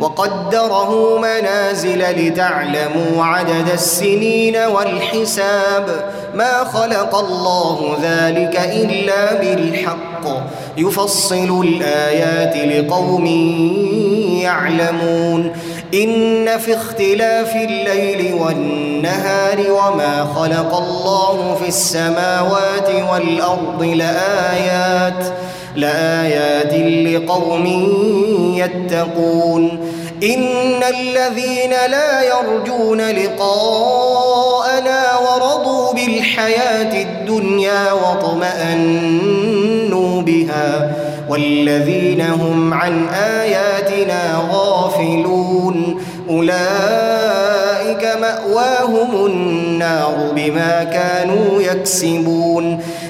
وقدره منازل لتعلموا عدد السنين والحساب. ما خلق الله ذلك إلا بالحق. يفصل الآيات لقوم يعلمون. إن في اختلاف الليل والنهار وما خلق الله في السماوات والأرض لآيات. لآيات لقوم يتقون. إن الذين لا يرجون لقاءنا ورضوا بالحياة الدنيا واطمأنوا بها والذين هم عن آياتنا غافلون. أولئك مأواهم النار بما كانوا يكسبون.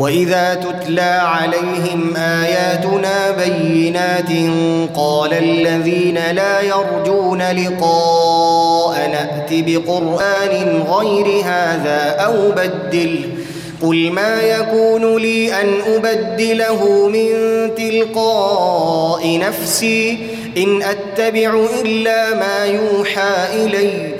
واذا تتلى عليهم اياتنا بينات قال الذين لا يرجون لقاء نات بقران غير هذا أو بدله قل ما يكون لي ان ابدله من تلقاء نفسي ان اتبع الا ما يوحى الي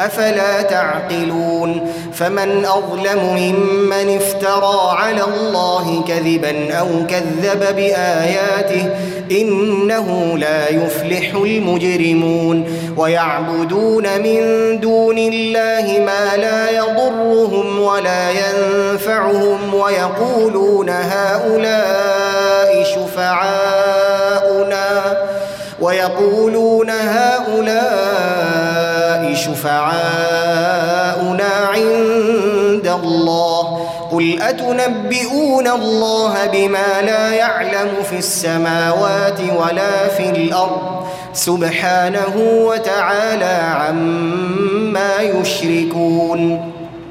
أفلا تعقلون فمن أظلم ممن افترى على الله كذبا أو كذب بآياته إنه لا يفلح المجرمون ويعبدون من دون الله ما لا يضرهم ولا ينفعهم ويقولون هؤلاء شفعاؤنا ويقولون هؤلاء شفعاؤنا عند الله. قل أتنبئون الله بما لا يعلم في السماوات ولا في الأرض؟ سبحانه وتعالى عما يشركون.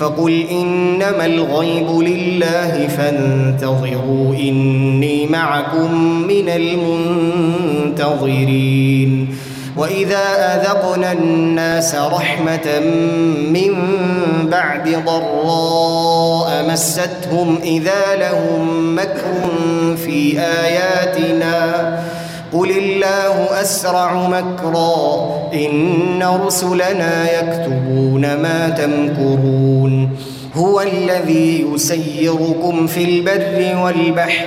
فقل إنما الغيب لله فانتظروا إني معكم من المنتظرين. وإذا أذقنا الناس رحمة من بعد ضراء مستهم إذا لهم مكر في آياتنا قل الله أسرع مكرا إن رسلنا يكتبون ما تمكرون هو الذي يسيركم في البر والبحر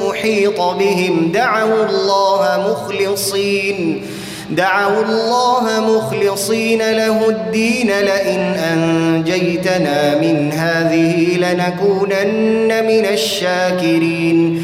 أحيط بهم. دعوا الله مخلصين. دعوا الله مخلصين له الدين. لئن أنجيتنا من هذه لنكونن من الشاكرين.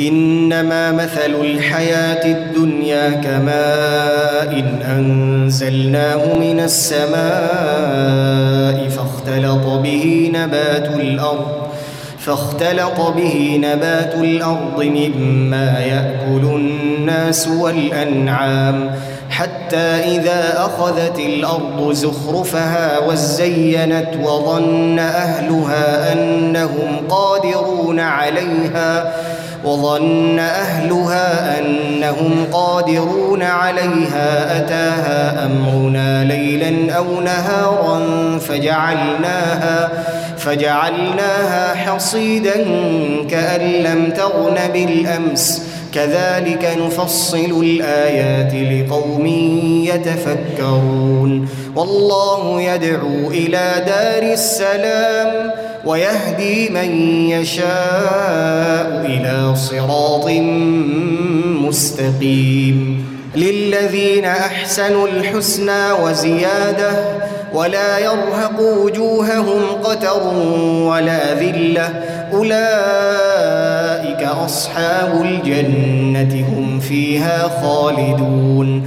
إنما مثل الحياة الدنيا كماء أنزلناه من السماء فاختلط به نبات الأرض فاختلط به نبات الأرض مما يأكل الناس والأنعام حتى إذا أخذت الأرض زخرفها وزينت وظن أهلها أنهم قادرون عليها وظن أهلها أنهم قادرون عليها أتاها أمرنا ليلا أو نهارا فجعلناها فجعلناها حصيدا كأن لم تغن بالأمس. كذلك نفصل الآيات لقوم يتفكرون. والله يدعو إلى دار السلام ويهدي من يشاء إلى صراط مستقيم. للذين أحسنوا الحسنى وزيادة ولا يرهق وجوههم قتر ولا ذلة. أولئك أصحاب الجنة هم فيها خالدون.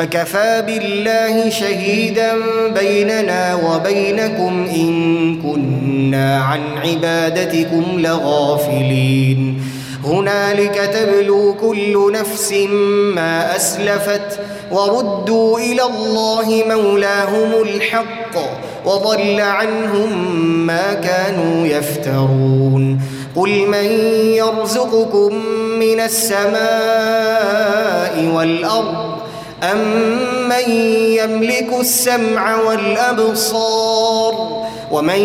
فكفى بالله شهيدا بيننا وبينكم إن كنا عن عبادتكم لغافلين. هنالك تبلو كل نفس ما أسلفت وردوا إلى الله مولاهم الحق وضل عنهم ما كانوا يفترون. قل من يرزقكم من السماء والأرض أمن يملك السمع والأبصار ومن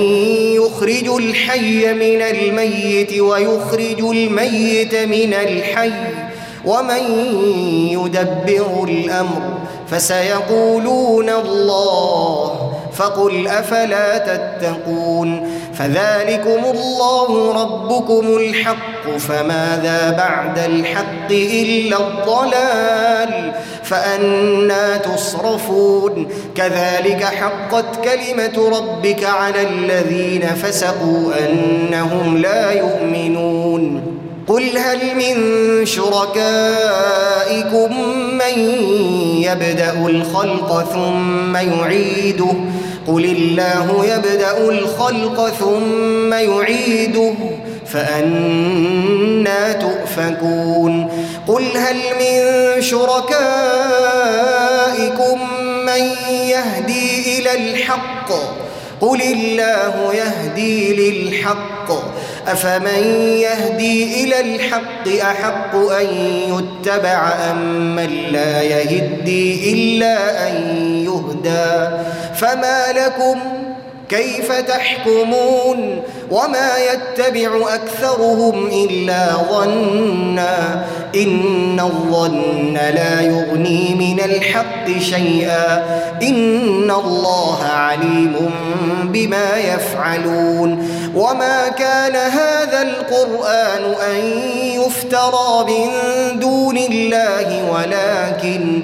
يخرج الحي من الميت ويخرج الميت من الحي ومن يدبر الأمر فسيقولون الله فقل أفلا تتقون فذلكم الله ربكم الحق فماذا بعد الحق إلا الضلال؟ فأنا تصرفون. كذلك حقت كلمة ربك على الذين فسقوا أنهم لا يؤمنون. قل هل من شركائكم من يبدأ الخلق ثم يعيده؟ قل الله يبدأ الخلق ثم يعيده فأنا تؤفكون قل هل من شركائكم من يهدي إلى الحق؟ قل الله يهدي للحق. أفمن يهدي إلى الحق أحق أن يتبع أم من لا يهدي إلا أن يهدى؟ فما لكم كيف تحكمون وما يتبع أكثرهم إلا ظنا إن الظن لا يغني من الحق شيئا إن الله عليم بما يفعلون وما كان هذا القرآن أن يفترى من دون الله ولكن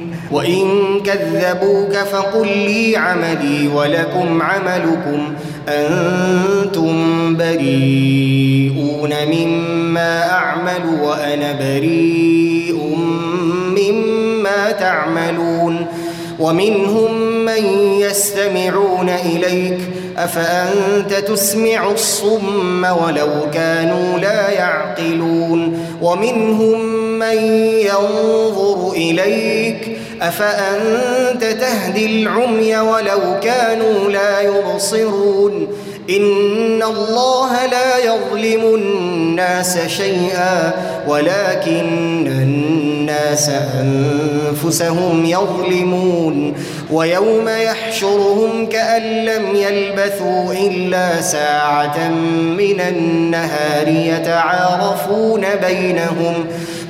وإن كذبوك فقل لي عملي ولكم عملكم أنتم بريئون مما أعمل وأنا بريء مما تعملون ومنهم من يستمعون إليك أفأنت تسمع الصم ولو كانوا لا يعقلون ومنهم من ينظر إليك أفأنت تهدي العمي ولو كانوا لا يبصرون؟ إن الله لا يظلم الناس شيئا ولكن الناس أنفسهم يظلمون. ويوم يحشرهم كأن لم يلبثوا إلا ساعة من النهار يتعارفون بينهم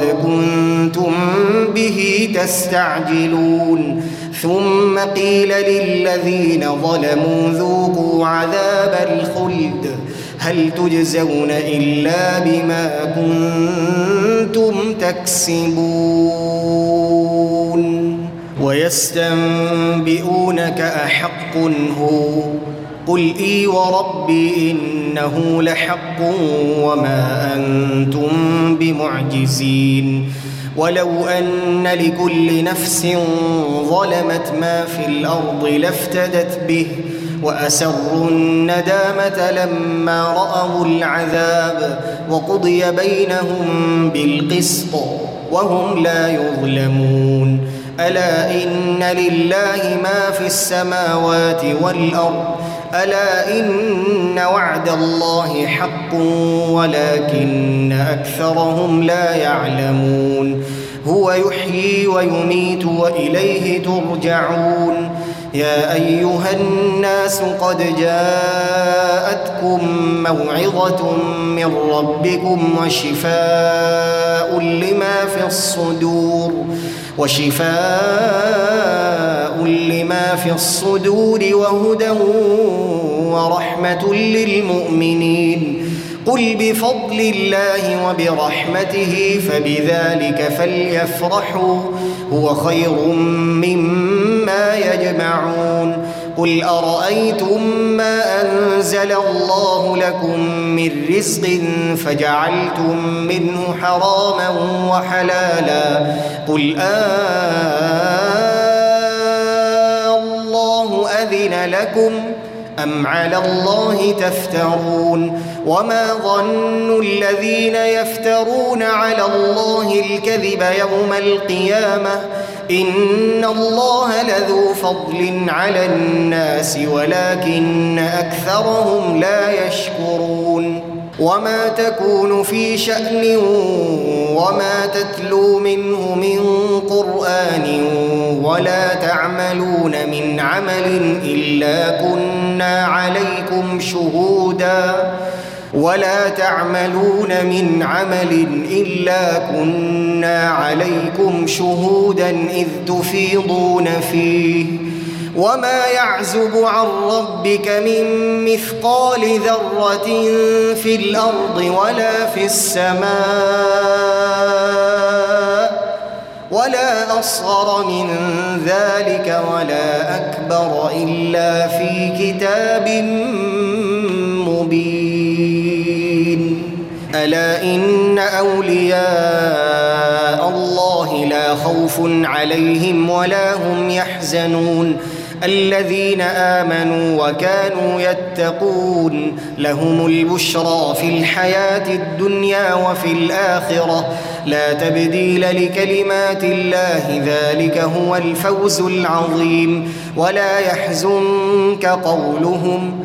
وقد كنتم به تستعجلون. ثم قيل للذين ظلموا ذوقوا عذاب الخلد. هل تجزون إلا بما كنتم تكسبون؟ ويستنبئونك أحق هو. قل إي وربي إنه لحق وما أنتم بمعجزين. ولو أن لكل نفس ظلمت ما في الأرض لافتدت به وأسروا الندامة لما رأوا العذاب وقضي بينهم بالقسط وهم لا يظلمون. ألا إن لله ما في السماوات والأرض ألا إن وعد الله حق ولكن أكثرهم لا يعلمون. هو يحيي ويميت وإليه ترجعون. يا أيها الناس قد جاءتكم موعظة من ربكم وشفاء لما في الصدور. وشفاء لما في الصدور وهدى ورحمة للمؤمنين. قل بفضل الله وبرحمته فبذلك فليفرحوا هو خير مما يجمعون. قل أرأيتم ما أنزل الله لكم من رزق فجعلتم منه حراما وحلالا قل آه الله أذن لكم أم على الله تفترون وما ظن الذين يفترون على الله الكذب يوم القيامة إن الله لذو فضل على الناس ولكن أكثرهم لا يشكرون وما تكون في شأن وما تتلو منه من قرآن ولا تعملون من عمل إلا كنا عليكم شهوداً ولا تعملون من عمل إلا كنا عليكم شهودا إذ تفيضون فيه. وما يعزب عن ربك من مثقال ذرة في الأرض ولا في السماء ولا أصغر من ذلك ولا أكبر إلا في كتاب مبين. ألا إن أولياء الله لا خوف عليهم ولا هم يحزنون. الذين آمنوا وكانوا يتقون لهم البشرى في الحياة الدنيا وفي الآخرة. لا تبديل لكلمات الله ذلك هو الفوز العظيم. ولا يحزنك قولهم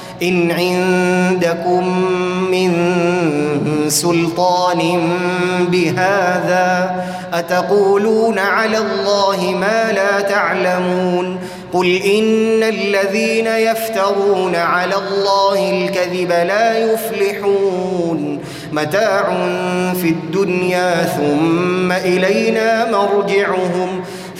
إن عندكم من سلطان بهذا أتقولون على الله ما لا تعلمون قل إن الذين يفترون على الله الكذب لا يفلحون متاع في الدنيا ثم إلينا مرجعهم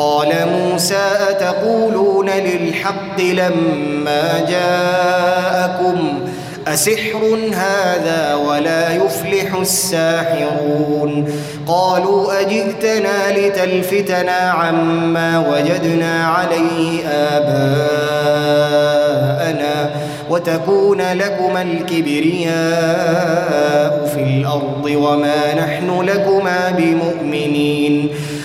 قال موسى أتقولون للحق لما جاءكم أسحر هذا ولا يفلح الساحرون قالوا أجئتنا لتلفتنا عما وجدنا عليه آباءنا وتكون لكما الكبرياء في الأرض وما نحن لكما بمؤمنين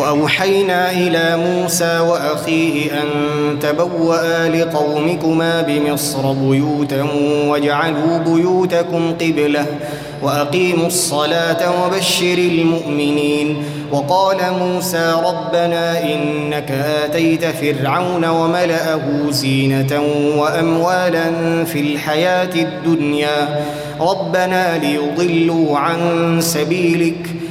وأوحينا إلى موسى وأخيه أن تبوأ لقومكما بمصر بيوتا واجعلوا بيوتكم قبلة وأقيموا الصلاة وبشر المؤمنين. وقال موسى ربنا إنك آتيت فرعون وملأه زينة وأموالا في الحياة الدنيا. ربنا ليضلوا عن سبيلك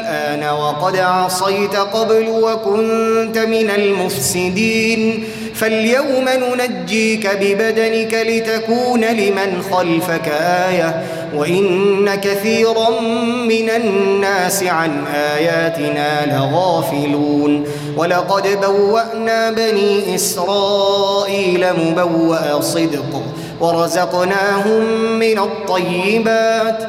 الآن وقد عصيت قبل وكنت من المفسدين. فاليوم ننجيك ببدنك لتكون لمن خلفك آية. وإن كثيرا من الناس عن آياتنا لغافلون. ولقد بوأنا بني إسرائيل مبوأ صدق. ورزقناهم من الطيبات.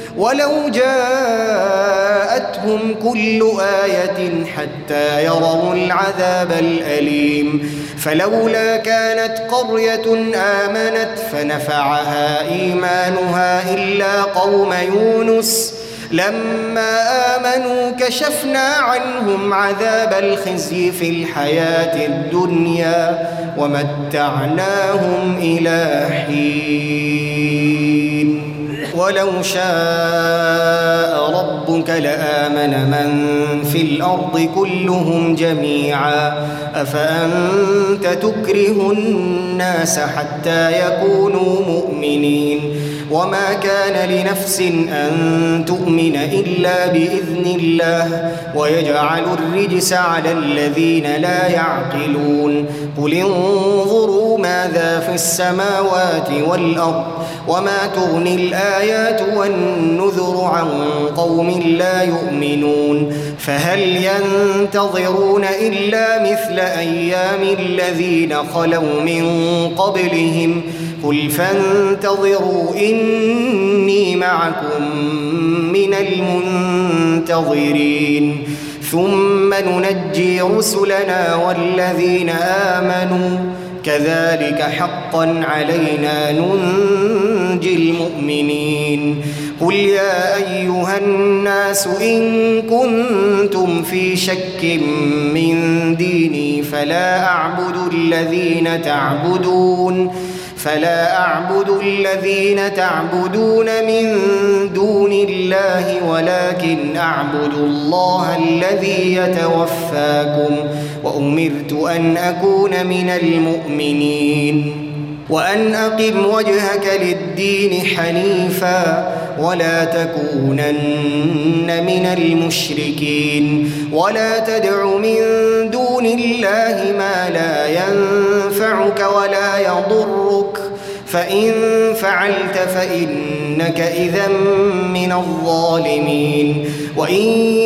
ولو جاءتهم كل آية حتى يروا العذاب الأليم. فلولا كانت قرية آمنت فنفعها إيمانها إلا قوم يونس. لما آمنوا كشفنا عنهم عذاب الخزي في الحياة الدنيا ومتعناهم إلى حين. ولو شاء ربك لآمن من في الأرض كلهم جميعا. أفأنت تكره الناس حتى يكونوا مؤمنين؟ وما كان لنفس أن تؤمن إلا بإذن الله ويجعل الرجس على الذين لا يعقلون قل انظروا ماذا في السماوات والأرض وما تغني الآيات والنذر عن قوم لا يؤمنون فهل ينتظرون إلا مثل أيام الذين خلوا من قبلهم قل فانتظروا إني معكم من المنتظرين. ثم ننجي رسلنا والذين آمنوا. كذلك حقا علينا ننجي المؤمنين. قل يا أيها الناس إن كنتم في شك من ديني فلا أعبد الذين تعبدون. فلا أعبد الذين تعبدون من دون الله ولكن أعبد الله الذي يتوفاكم وأمرت أن أكون من المؤمنين. وأن أقم وجهك للدين حنيفا ولا تكونن من المشركين. ولا تدع من دون الله ما لا ينفعك ولا يضرك. فإن فعلت فإنك إذا من الظالمين. وإن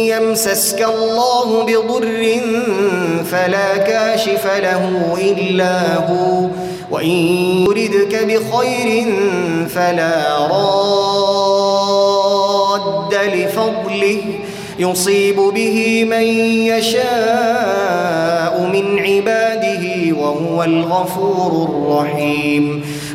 يمسسك الله بضر فلا كاشف له إلا هو. وإن يردك بخير فلا راد لفضله. يصيب به من يشاء من عباده وهو الغفور الرحيم.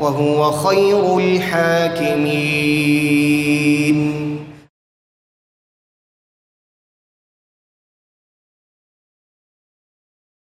وهو خير الحاكمين.